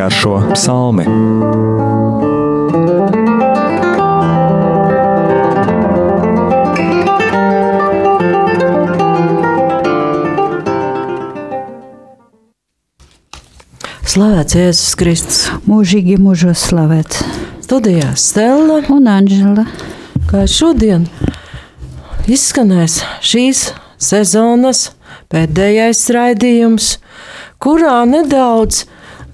garšo psalmi. Slavēts Jēzus Kristus. Mūžīgi mūžos slavēts. Studijā Stela un Anģela. Kā šodien izskanēs šīs sezonas pēdējais raidījums, kurā nedaudz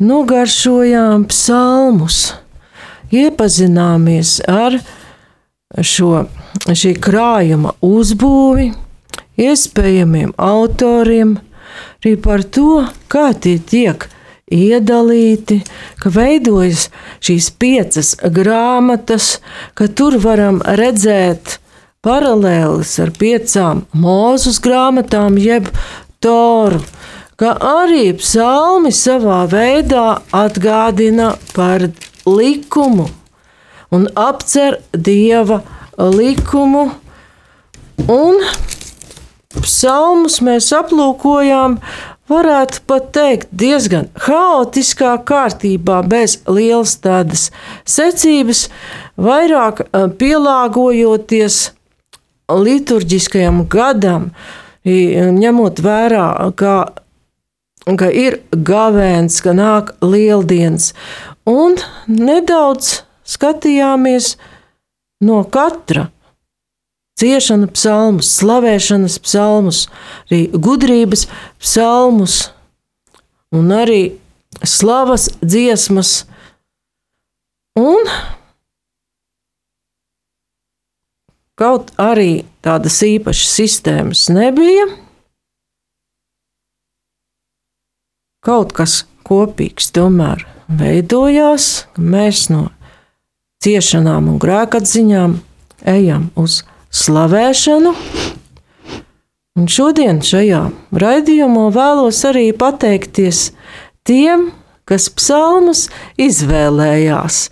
nogaršojām psalmus, iepazināmies ar šo šī krājuma uzbūvi, iespējamiem autoriem, arī par to, kā tie tiek iedalīti, ka veidojas šīs piecas grāmatas, ka tur varam redzēt paralēlis ar piecām mūzus grāmatām, jeb toru, ka arī psalmi savā veidā atgādina par likumu un apcer dieva likumu. Un psalmus mēs aplūkojām, varētu pat teikt, diezgan haotiskā kārtībā, bez lielas tādas secības, vairāk pielāgojoties liturģiskajam gadam, ņemot vērā, ka, ka ir gavēns, ka nāk lieldienas, un nedaudz skatījāmies no katra ciešana psalmus, slavēšanas psalmus, arī gudrības psalmus un arī slavas dziesmas. Un kaut arī tādas īpašas sistēmas nebija, kaut kas kopīgs tomēr veidojās, mēs no ciešanām un grēkatziņām ejam uz slavēšanu. Un šodien šajā raidījumā vēlos arī pateikties tiem, kas psalmus izvēlējās.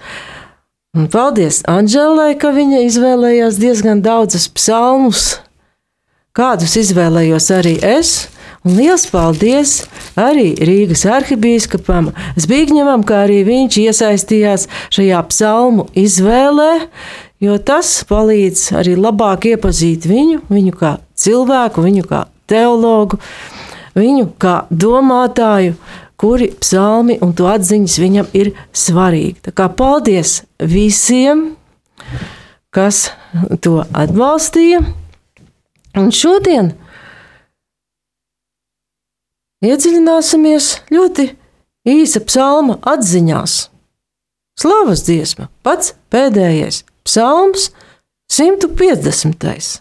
Un paldies Anģelai, ka viņa izvēlējās diezgan daudzus psalmus, kādus izvēlējos arī es. Un liels paldies arī Rīgas arhibīskapam Zbigņevam, kā arī viņš iesaistījās šajā psalmu izvēlē, jo tas palīdz arī labāk iepazīt viņu, viņu kā cilvēku, viņu kā teologu, viņu kā domātāju, kuri psalmi un to atziņas viņam ir svarīgi. Tā kā paldies visiem, kas to atbalstīja. Un šodien iedziļināsimies ļoti īsa psalma atziņās. Slavas dziesma, pats pēdējais psalms, 150.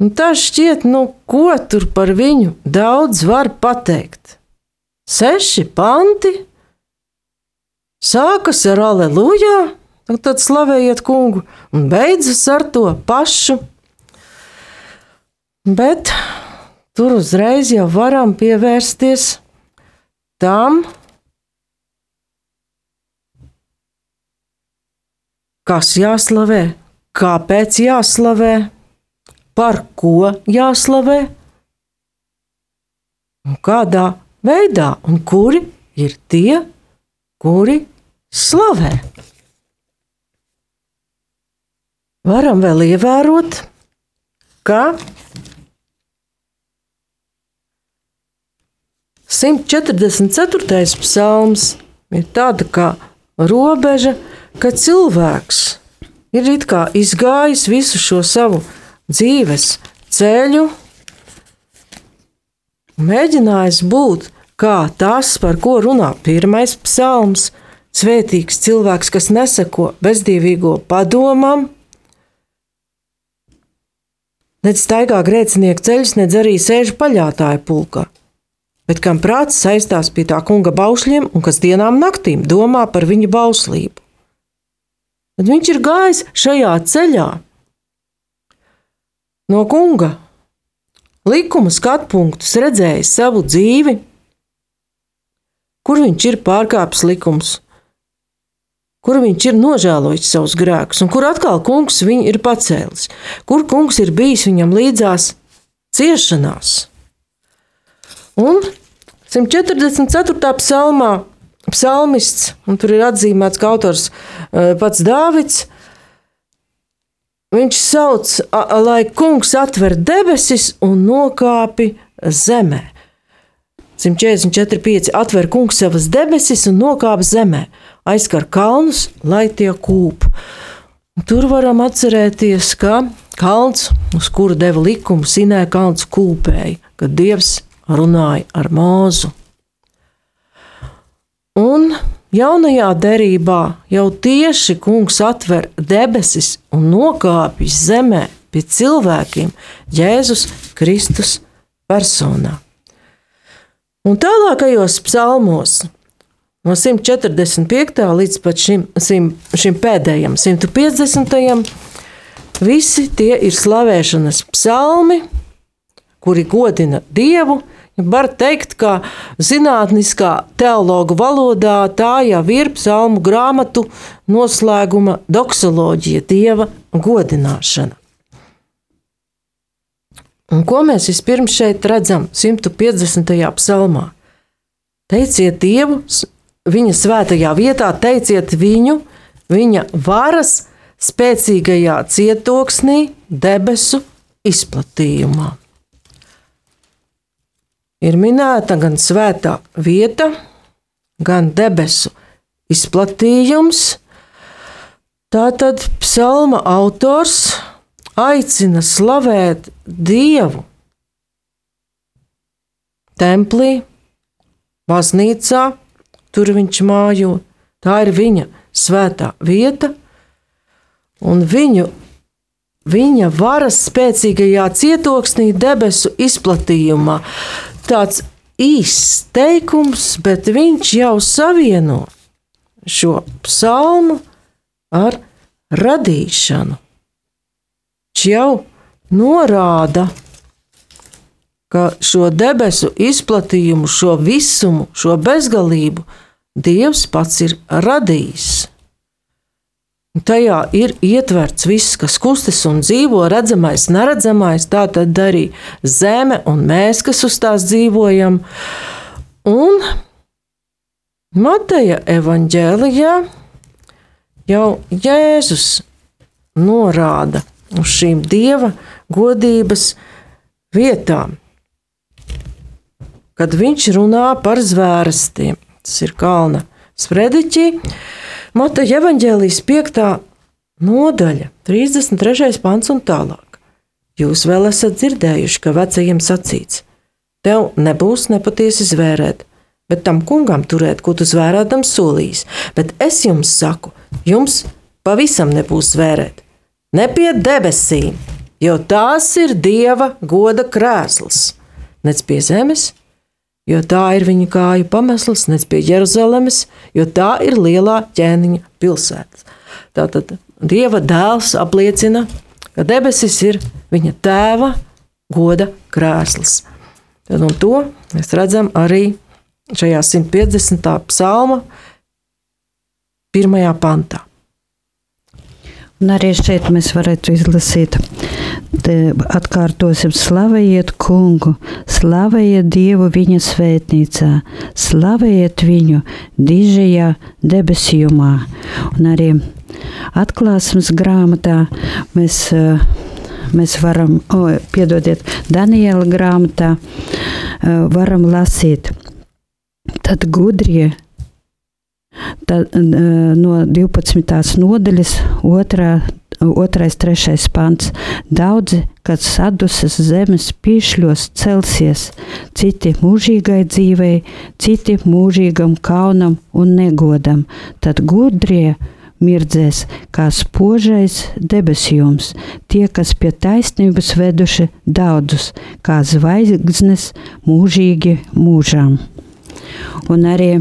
Un tas šķiet, nu, ko tur par viņu daudz var pateikt. Seši panti, sākas ar aleluja, tad slavējiet kungu, un beidzas ar to pašu. Bet tur uzreiz jau varam pievērsties tam, kas jāslavē, kāpēc jāslavē, par ko jāslavē, un kādā veidā, un kuri ir tie, kuri slavē. Varam vēl ievērot, ka 144. psalms ir tāda kā robeža, ka cilvēks ir izgājis visu šo savu dzīves ceļu, mēģinājis būt kā tas, par ko runā pirmais psalms, svētīgs cilvēks, kas neseko bezdīvīgo padomam, Nec staigā grēcinieku ceļus, nedz arī sēž paļātāju pulkā bet kam prāts saistās pie tā kunga baušļiem un kas dienām naktīm domā par viņa bauslību. Tad viņš ir gājis šajā ceļā. No kunga likuma skatu punktus, redzējis savu dzīvi, kur viņš ir pārkāpis likumus, kur viņš ir nožēlojis savus grēkus, un kur atkal kungs viņu ir pacēlis, kur kungs ir bijis viņam līdzās ciešanās. Un 144. psalmā psalmists, un tur ir atzīmēts, ka autors uh, pats Dāvids. Viņš sauc, lai kungs atver debesis un nokāpi zemē. 144, 5. Atver kungs savas debesis un nokāp zemē, aizskar kalnus, lai tie kūp. Tur varam atcerēties, ka kalns, uz kuru deva likumu, Sinē kalns kūpēja, kad Dievs runāja ar mūzu. Un jaunajā derībā jau tieši kungs atver debesis un nokāpjas zemē pie cilvēkiem Jēzus Kristus personā. Un tālākajos psalmos, no 145. līdz šim, šim, šim pēdējam, 150. visi tie ir slavēšanas psalmi, kuri godina Dievu. Var teikt, ka zinātniskā teologa valodā tā jau ir psalmu grāmatu noslēguma doksoloģija, dieva godināšana. Un ko mēs vispirms šeit redzam 150. psalmā? Teiciet Dievu, viņa svētajā vietā, teiciet viņu, viņa varas spēcīgajā cietoksnī, debesu izplatījumā. Ir minēta gan svētā vieta, gan debesu izplatījums. Tātad psalma autors aicina slavēt Dievu templī, baznīcā, tur viņš mājo. Tā ir viņa svētā vieta, un viņu, viņa varas spēcīgajā cietoksnī, debesu izplatījumā. Tāds īsts teikums, bet viņš jau savieno šo psalmu ar radīšanu jau norāda, ka šo debesu izplatījumu, šo visumu, šo bezgalību Dievs pats ir radījis. Tajā ir ietverts viss, kas kustas un dzīvo, redzamais, neredzamais, tā tad arī zeme un mēs, kas uz tās dzīvojam. Un Mateja evanģēlijā jau Jēzus norāda, uz šīm dieva godības vietām. Kad viņš runā par zvērstiem, tas ir kalna sprediķi, Mateja evaņģēlijas 5. nodaļa, 33. pants un tālāk. Jūs vēl esat dzirdējuši, ka vecajiem sacīts: Tev nebūs nepatiesi zvērēt, bet tam kungam turēt, ko tu zvērēdam solījis. Bet es jums saku, jums pavisam nebūs zvērēt ne pie debesīm, jo tās ir Dieva goda krēsls, nec pie zemes, jo tā ir viņa kāju pamesls, nec pie Jeruzalemes, jo tā ir lielā ķēniņa pilsēta. Tātad Dieva dēls apliecina, ka debesis ir viņa tēva goda krēsls. Tad, un to mēs redzam arī šajā 150. psalma pirmajā pantā. Un arī šeit mēs varētu izlasīt, te atkārtosim, slavējiet kungu, slavējiet Dievu viņa svētnīcā, slavējiet viņu dižajā debesījumā. Un arī atklāsmes grāmatā mēs, mēs varam, o, piedodiet, Daniela grāmatā varam lasīt, tad gudrie Tad, no 12. nodaļas, 2. 2. 3. pants. Daudzi, kas sadusas zemes pīšļos, celsies, citi mūžīgai dzīvei, citi mūžīgam kaunam un negodam. Tad gudrie mirdzēs kā spožais debesjums, tie, kas pie taisnības veduši daudzus, kā zvaigznes mūžīgi mūžām. Un arī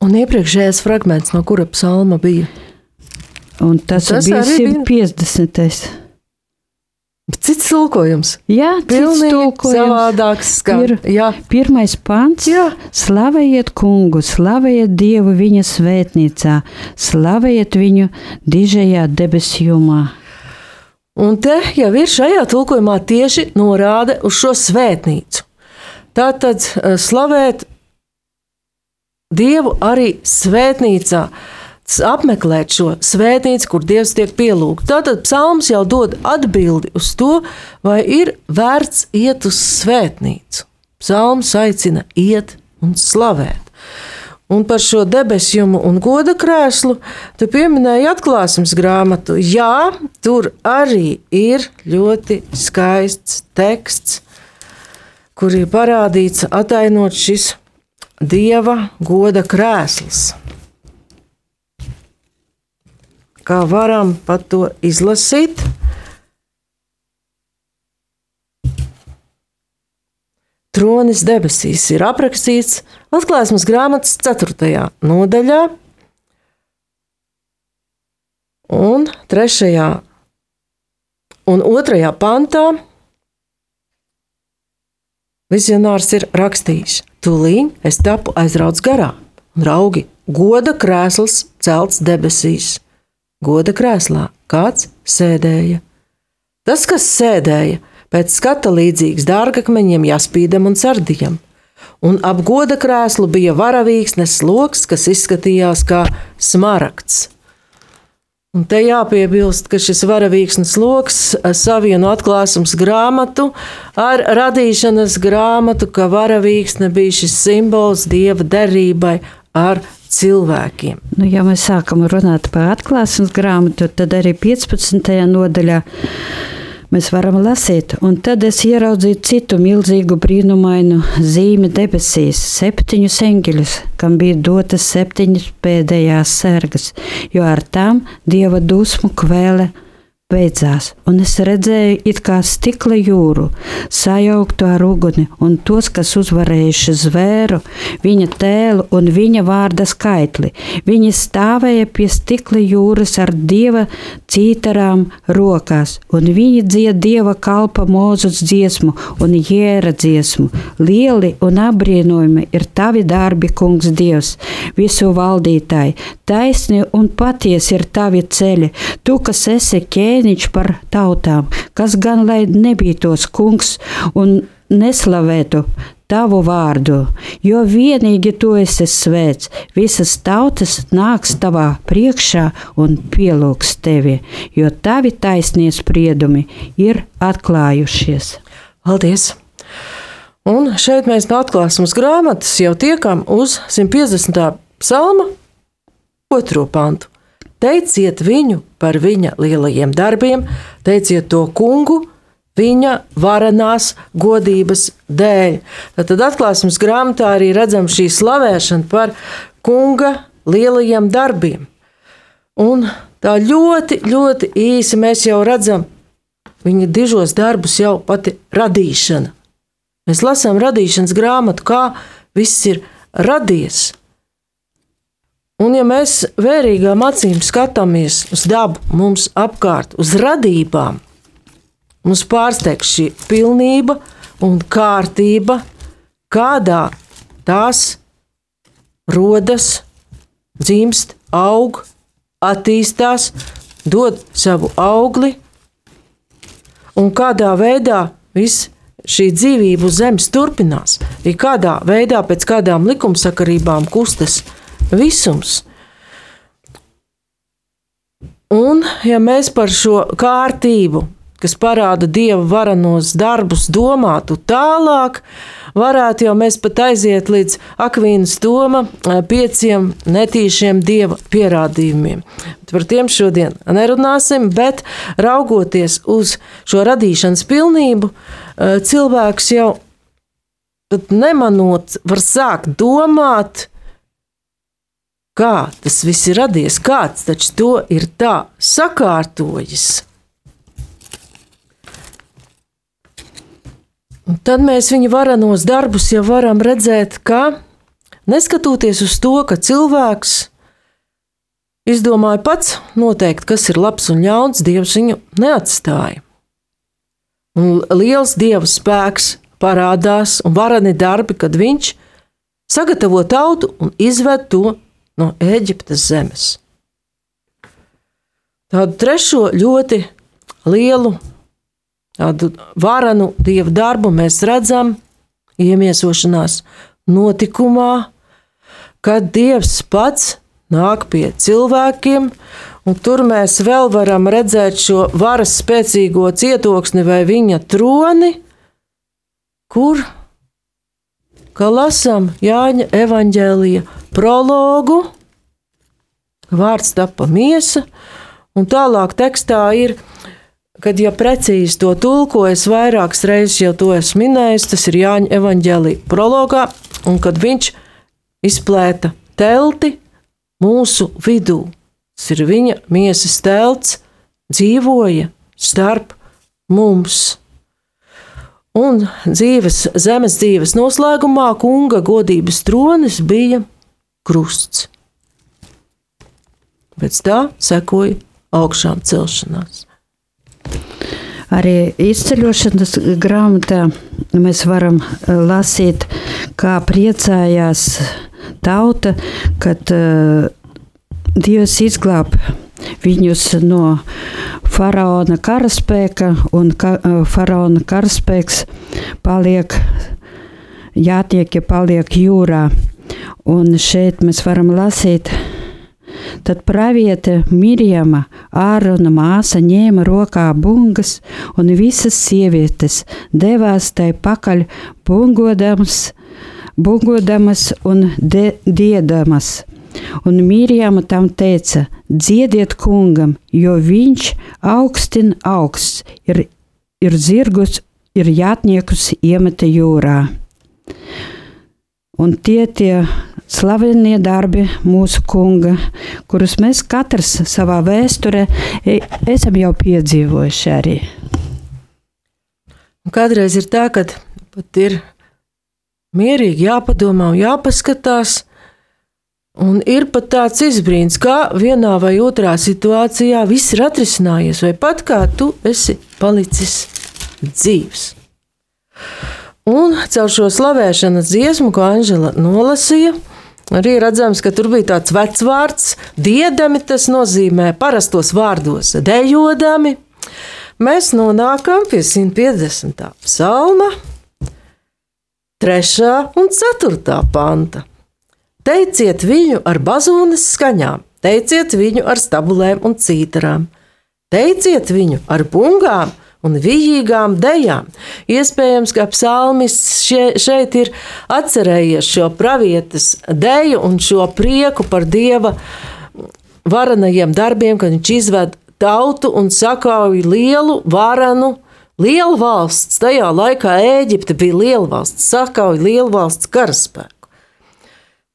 Un iepriekšējais fragments, no kura psalma bija? Un tas, tas bija 150. Cits tulkojums. Jā, cits tulkojums. Savādāks skan. Ir jā. pirmais pants. Jā. Slavējiet kungu, slavējiet Dievu viņa svētnīcā, slavējiet viņu dižajā debesjumā. Un te jau ir šajā tulkojumā tieši norāde uz šo svētnīcu. Tātad eh, slavēt Dievu arī svētnīcā apmeklēt šo svētnīcu, kur Dievs tiek pielūgts. Tātad psalms jau dod atbildi uz to, vai ir vērts iet uz svētnīcu. Psalms aicina iet un slavēt. Un par šo debesjumu un goda krēslu tu pieminēji atklāsmes grāmatu. Jā, tur arī ir ļoti skaists teksts, kur ir parādīts, atainot šis dieva goda krēsls. Kā varam pat to izlasīt? Tronis debesīs ir aprakstīts atklāsmes grāmatas 4. nodaļā un 3. un 2. pantā. Vizionārs ir rakstījis, tūlīt es tapu aizrauts garā, un raugi goda krēsls celts debesīs. Goda krēslā kāds sēdēja. Tas, kas sēdēja, pēc skata līdzīgs dārgakmeņiem, jaspīdam un sardijam. Un ap goda krēslu bija varavīksnes lokus, kas izskatījās kā smaragds. Un te jāpiebilst, ka šis varavīksnes lokus savieno atklāsmes grāmatu ar radīšanas grāmatu, ka varavīksne bija šis simbols dieva derībai ar cilvēkiem. Nu, ja mēs sākam runāt par atklāsmes grāmatu, tad arī 15. nodaļā mēs varam lasīt, un tad es ieraudzīju citu milzīgu brīnumainu zīmi debesīs, septiņus eņģeļus, kam bija dotas septiņas pēdējās sērgas, jo ar tām dieva dusmu kvēle beidzās, un es redzēju it kā stikla jūru, sajauktu ar uguni, un tos, kas uzvarējuši zvēru, viņa tēlu un viņa vārda skaitli. Viņi stāvēja pie stikla jūras ar dieva cītarām rokās, un viņi dzied dieva kalpa mūzus dziesmu un jēra dziesmu. Lieli un apbrīnojami ir tavi darbi, kungs, dievs, visu valdītāji, taisni un patiesi ir tavi ceļi, tu, kas esi ķēniņš ķēniņš par tautām, kas gan lai nebītos kungs un neslavētu tavu vārdu, jo vienīgi tu esi svēts. Visas tautas nāks tavā priekšā un pielūgs tevi, jo tavi taisnie spriedumi ir atklājušies. Paldies! Un šeit mēs no atklāsmes grāmatas jau tiekam uz 150. psalma otro pantu. Teiciet viņu par viņa lielajiem darbiem, teiciet to kungu, viņa varenās godības dēļ. Tad atklāsmes grāmatā arī redzam šī slavēšana par kunga lielajiem darbiem. Un tā ļoti, ļoti īsi mēs jau redzam viņa dižos darbus, jau pati radīšana. Mēs lasām radīšanas grāmatu, kā viss ir radies. Un, ja mēs vērīgām acīm skatāmies uz dabu, mums apkārt, uz radībām, mums pārsteigts šī pilnība un kārtība, kādā tās rodas, dzimst, aug, attīstās, dod savu augli, un kādā veidā viss šī dzīvība uz zemes turpinās, ir kādā veidā, pēc kādām likumsakarībām kustas visums. Un, ja mēs par šo kārtību, kas parāda dieva varenos darbus, domātu tālāk, varētu jau mēs pat aiziet līdz Akvīnas doma eh, pieciem netīšiem dieva pierādījumiem. Par tiem šodien nerunāsim, bet raugoties uz šo radīšanas pilnību, eh, cilvēks jau nemanot, var sākt domāt, kā tas viss ir radies, kāds taču to ir tā sakārtojis. Un tad mēs viņa varenos darbus jau varam redzēt, ka neskatoties uz to, ka cilvēks izdomāja pats noteikt, kas ir labs un ļauns, Dievs viņu neatstāja. Un liels dieva spēks parādās un varani darbi, kad viņš sagatavo tautu un izved to no Eģiptes zemes. Tādu trešo ļoti lielu, tādu varanu dievu darbu mēs redzam iemiesošanās notikumā, kad Dievs pats nāk pie cilvēkiem, un tur mēs vēl varam redzēt šo varas spēcīgo cietoksni vai viņa troni, kur, kā lasām Jāņa evaņģēlija prologu, vārds tapa miesa, un tālāk tekstā ir, kad, ja precīzi to tulkojas, vairākas reizes jau to esmu minējis, tas ir Jāņa evaņģēlija prologā, un kad viņš izplēta telti mūsu vidū. Tas ir viņa miesas telts, dzīvoja starp mums. Un dzīves, zemes dzīves noslēgumā kunga godības tronis bija krusts. Pēc tā sekoja augšām celšanās. Arī izceļošanas grāmatā mēs varam eh, lasīt, kā priecājās tauta, kad uh, Dievs izglāb viņus no faraona karaspēka, un ka, uh, faraona karaspēks paliek, jātiek, ja paliek jūrā. Un šeit mēs varam lasīt, Tad praviete Mirjama, Ārona māsa, ņēma rokā bungas, un visas sievietes devās tai pakaļ bungodams, bungodamas un de, diedamas. Un Mīrijama tam teica: Dziediet kungam, jo viņš augstin augsts, ir, ir zirgus, ir jātniekus iemeta jūrā. Un tie tie slavenie darbi mūsu kunga, kurus mēs katrs savā vēsturē e, esam jau piedzīvojuši arī. Un kādreiz ir tā, ka pat ir mierīgi jāpadomā un jāpaskatās. Un ir pat tāds izbrīns, kā vienā vai otrā situācijā viss ir atrisinājies, vai pat kā tu esi palicis dzīves. Un caur šo slavēšanas dziesmu, ko Anģela nolasīja, Arī redzams, ka tur bija tāds vecs vārds, diedami, tas nozīmē parastos vārdos dejodami. Mēs nonākam pie 150. psalma, 3. un 4. panta. Teiciet viņu ar bazūnes skaņām, teiciet viņu ar stabulēm un cītarām, teiciet viņu ar bungām un vijīgām dejām. Iespējams, ka psalmists šeit ir atcerējies šo pravietas deju un šo prieku par dieva varenajiem darbiem, kad viņš izved tautu un sakauja lielu varanu. Liela valsts, tajā laikā Eģipte bija liela valsts, sakauja liela valsts karaspēku.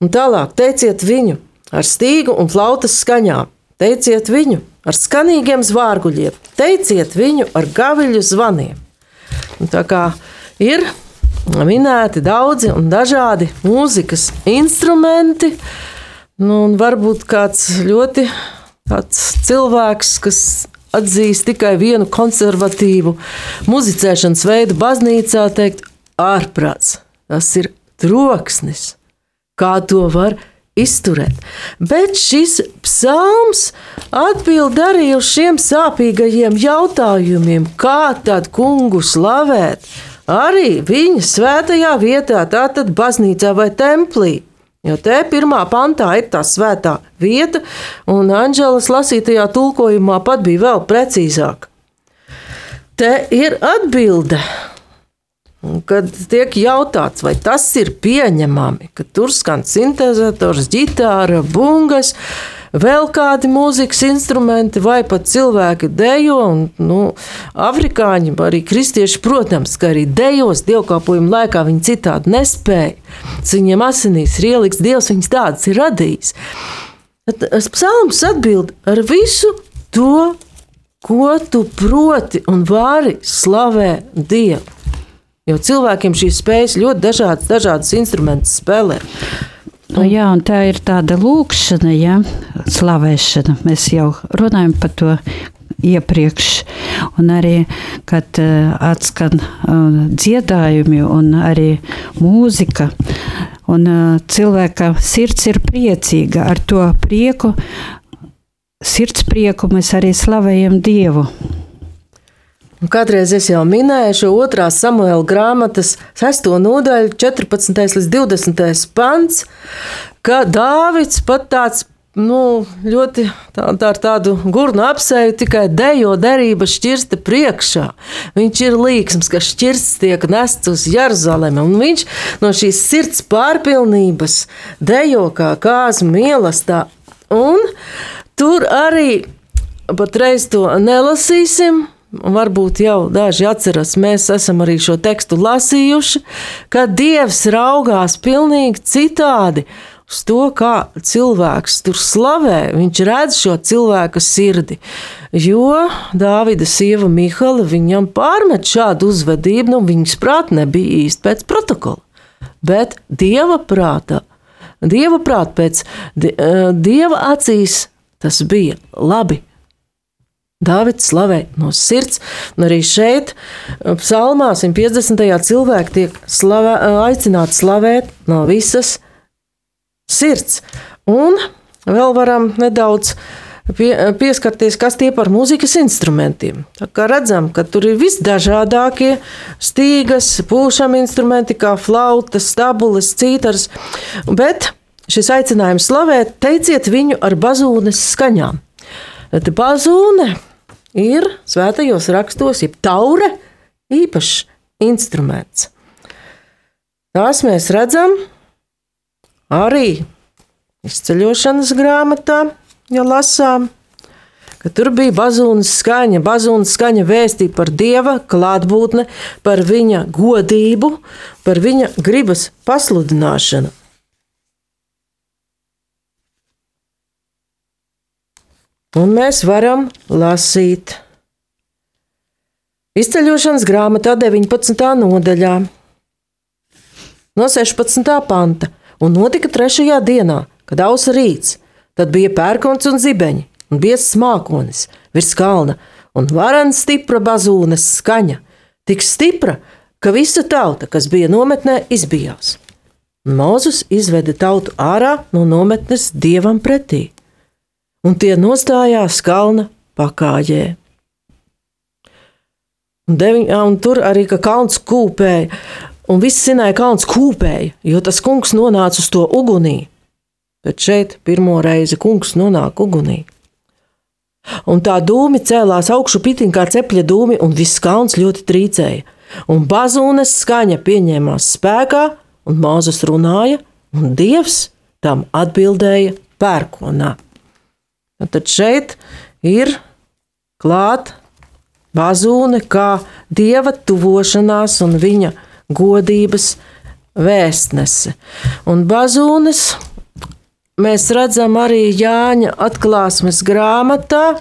Un tālāk teiciet viņu ar stīgu un flautas skaņām, teiciet viņu ar skanīgiem zvārguļiem, teiciet viņu ar gaviļu zvaniem. Un tā kā ir minēti daudzi un dažādi mūzikas instrumenti, nu, un varbūt kāds ļoti cilvēks, kas atzīst tikai vienu konservatīvu muzicēšanas veidu baznīcā, teikt, ārprāts. Tas ir troksnis. Kā to var izdarīt? Izturēt. Bet šis psalms atbild arī uz šiem sāpīgajiem jautājumiem, kā tad kungu slavēt arī viņa svētajā vietā, tātad baznīcā vai templī. Jo te pirmā pantā ir tā svētā vieta, un Anģelas lasītajā tulkojumā pat bija vēl precīzāk. Te ir atbilde kad tiek jautāts, vai tas ir pieņemami, ka tur skan sintetizators, ģitāra, bungas, vēl kādi mūzikas instrumenti, vai pat cilvēki dejo, un nu, afrikāņi, arī kristieši, protams, ka arī dejos dievkalpojumu laikā viņi citādi nespēja. Viņiem asinīs ir ieliks, Dievs viņus tādus ir radījis. Tad psalms atbild ar visu to, ko tu proti un vari slavē Dievu. Jo cilvēkiem šīs spējas ļoti dažādas, dažādas instrumentus spēlēt. Nu, jā, un tā ir tāda lūkšana, ja, slavēšana. Mēs jau runājam par to iepriekš, un arī, kad uh, atskan uh, dziedājumi un arī mūzika, un uh, cilvēka sirds ir priecīga ar to prieku, sirds prieku mēs arī slavējam Dievu. Kādreiz es jau minēju šo otrā samuēlā grāmatas 6. nodaļu, 14. līdz 20. pants, ka Dāvids pat tāds nu, ļoti tā, tā ar tādu gurnu apseju tikai dejo derības šķirsta priekšā. Viņš ir līksms, ka šķirsts tiek nests uz Jeruzalemi, un viņš no šīs sirds pārpilnības dejo kā kāzu mīlestā. Un tur arī patreiz to nelasīsim. Varbūt jau daži atceras, mēs esam arī šo tekstu lasījuši, ka Dievs raugās pilnīgi citādi uz to, kā cilvēks tur slavē. Viņš redz šo cilvēka sirdi. Jo Dāvida sieva Mihala viņam pārmet šādu uzvedību, nu viņas prāt nebija īsti pēc protokola, bet dieva prātā. Dieva prātā pēc dieva acīs tas bija labi. Dāvids slavē no sirds, un arī šeit, psalmā 150. cilvēki tiek slavē, aicināti slavēt no visas sirds. Un vēl varam nedaudz pie, pieskarties, kas tie par mūzikas instrumentiem. Tā kā redzam, ka tur ir visdažādākie stīgas, pūšam instrumenti, kā flautas, stabules, cītars, bet šis aicinājums slavēt, teiciet viņu ar bazūnes skaņām. Tad bazūne ir svētajos rakstos, jeb taure, īpašs instruments. Tās mēs redzam arī izceļošanas grāmatā, ja lasām, ka tur bija bazūnas skaņa. Bazūnas skaņa vēstīja par dieva klātbūtni, par viņa godību, par viņa gribas pasludināšanu. Un mēs varam lasīt izceļošanas grāmatā 19. nodaļā, no 16. panta. Un notika trešajā dienā, kad ausa rīts, tad bija pērkons un zibeņi, un biezs mākonis virs kalna, un varens stipra bazūnes skaņa, tik stipra, ka visa tauta, kas bija nometnē, izbijās. Mozus izveda tautu ārā no nometnes dievam pretī, un tie nostājās kalna pakājē. Un, deviņ, un tur arī ka kalns kūpēja, un viss zināja, ka kalns kūpēja, jo tas kungs nonāca uz to ugunī. Bet šeit pirmo reizi kungs nonāk ugunī. Un tā dūmi cēlās augšu pitiņā kā cepļa dūmi, un viss kalns ļoti trīcēja. Un bazūnes skaņa pieņēmās spēkā, un Māzes runāja, un Dievs tam atbildēja pērkonā. Un tad šeit ir klāta bazūne kā dieva tuvošanās un viņa godības vēstnese. Un bazūnes mēs redzam arī Jāņa atklāsmes grāmatā,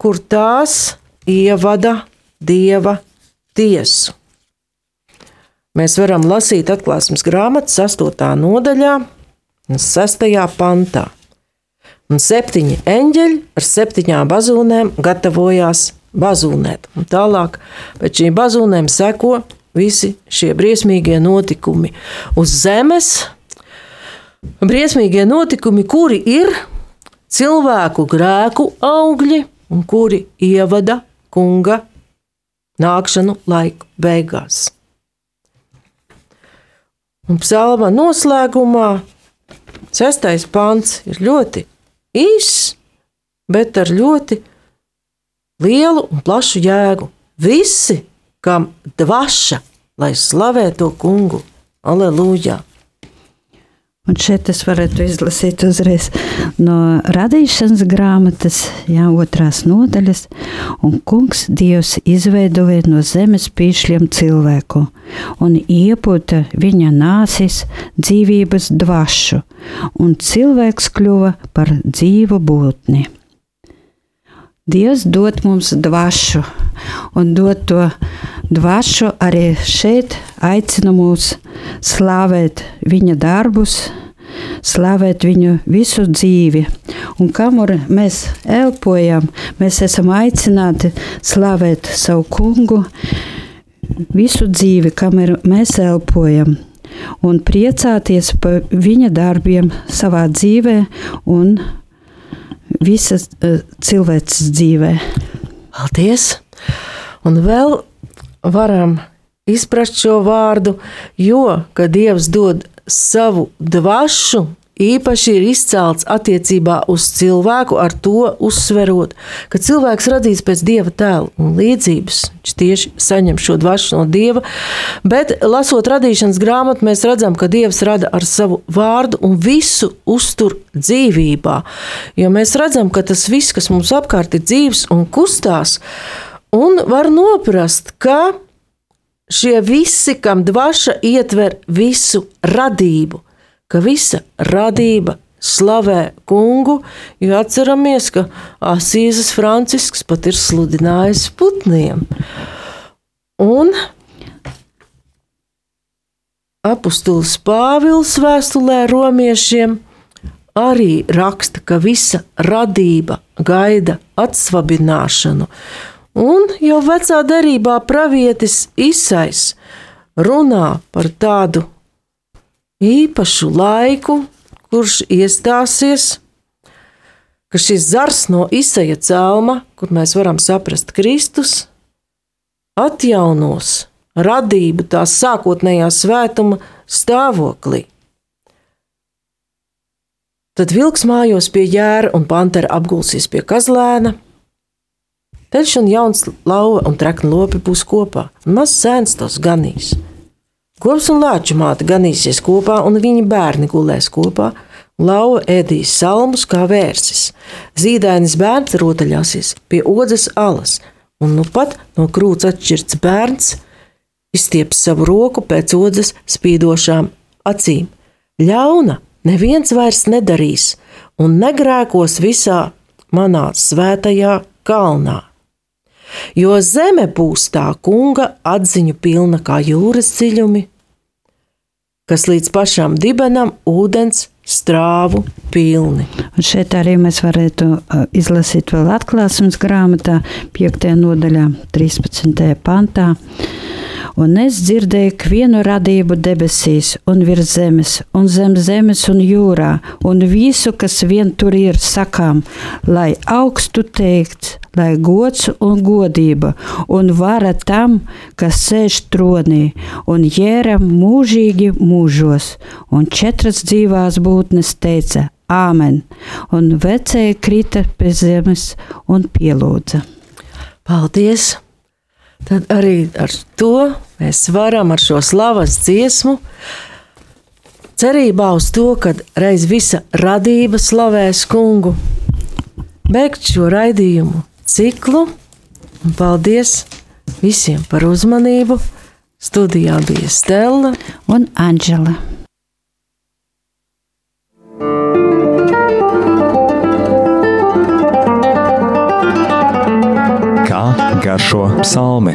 kur tās ievada dieva tiesu. Mēs varam lasīt atklāsmes grāmatas 8. nodaļā, 6. pantā. Un septiņi eņģeļi ar septiņām bazūnēm gatavojās bazūnēt. Un tālāk pēc šīm bazūnēm seko visi šie briesmīgie notikumi uz zemes. Briesmīgie notikumi, kuri ir cilvēku grēku augļi un kuri ievada kunga nākšanu laika beigās. Un psalma noslēgumā sestais pants ir ļoti īss, bet ar ļoti lielu un plašu jēgu. Visi kam dvaša, lai slavē to kungu. Aleluja! Un šeit es varētu izlasīt uzreiz no radīšanas grāmatas, jā, otrās nodaļas. Un kungs Dievs izveidoja no zemes pīšļiem cilvēku un ieputa viņa nāsis dzīvības dvašu, un cilvēks kļuva par dzīvu būtni. Dievs dod mums dvašu, un dod to dvašu arī šeit, aicina mūs slavēt viņa darbus, slavēt viņu visu dzīvi. Un kamur mēs elpojam, mēs esam aicināti slavēt savu kungu visu dzīvi, kamēr mēs elpojam. Un priecāties par viņa darbiem savā dzīvē un visas uh, cilvēces dzīvē. Paldies! Un vēl varam izprast šo vārdu, jo, kad Dievs dod savu dvašu, īpaši ir izcelts attiecībā uz cilvēku, ar to uzsverot, ka cilvēks radīts pēc dieva tēla un līdzības. Viņš tieši saņem šo dvašu no dieva, bet lasot radīšanas grāmatu, mēs redzam, ka dievs rada ar savu vārdu un visu uztur dzīvībā. Jo mēs redzam, ka tas viss, kas mums apkārt ir dzīves un kustās, un var noprast, ka šie visi, kam dvaša ietver visu radību, ka visa radība slavē kungu, jo atceramies, ka Asīzes Francisks pat ir sludinājis putniem. Un apustulis Pāvils vēstulē romiešiem arī raksta, ka visa radība gaida atsvabināšanu. Un jau vecā derībā pravietis Isais runā par tādu īpašu laiku, kurš iestāsies, ka šis zars no izsaja cēlma, kur mēs varam saprast Kristus, atjaunos radību tās sākotnējā svētuma stāvoklī. Tad vilks mājos pie jēra un pantera apgulsies pie kazlēna. Teļš un jauns lauva un trekni lopi būs kopā, un mazs sēns tos ganīs. Kops un lāču māte ganīsies kopā, un viņa bērni gulēs kopā. Lauva ēdīs salmus kā vērsis. Zīdainis bērns rotaļāsies pie odzes alas, un nu pat no krūts atšķirts bērns izstieps savu roku pēc odzes spīdošām acīm. Ļauna neviens vairs nedarīs, un negrēkos visā manā svētajā kalnā jo zeme būs tā kunga atziņu pilna kā jūras dziļumi, kas līdz pašam dibenam ūdens strāvu pilni. Un šeit arī mēs varētu uh, izlasīt vēl atklāsmes grāmatā, 5. nodaļā, 13. pantā. Un es dzirdēju vienu radību debesīs, un virs zemes, un zem zemes, un jūrā, un visu, kas vien tur ir, sakām, lai augstu teikts, lai gods un godība, un vara tam, kas sēž tronī, un jēra mūžīgi mūžos, un četras dzīvās būtnes teica: Āmen! Un vecēji krita pie zemes un pielūdza. Paldies! Tad arī ar to mēs varam ar šo slavas dziesmu, cerībā uz to, ka reiz visa radība slavēs kungu, beigt šo raidījumu ciklu. Un paldies visiem par uzmanību! Studijā bija Stela un Anģela garšo psalmi.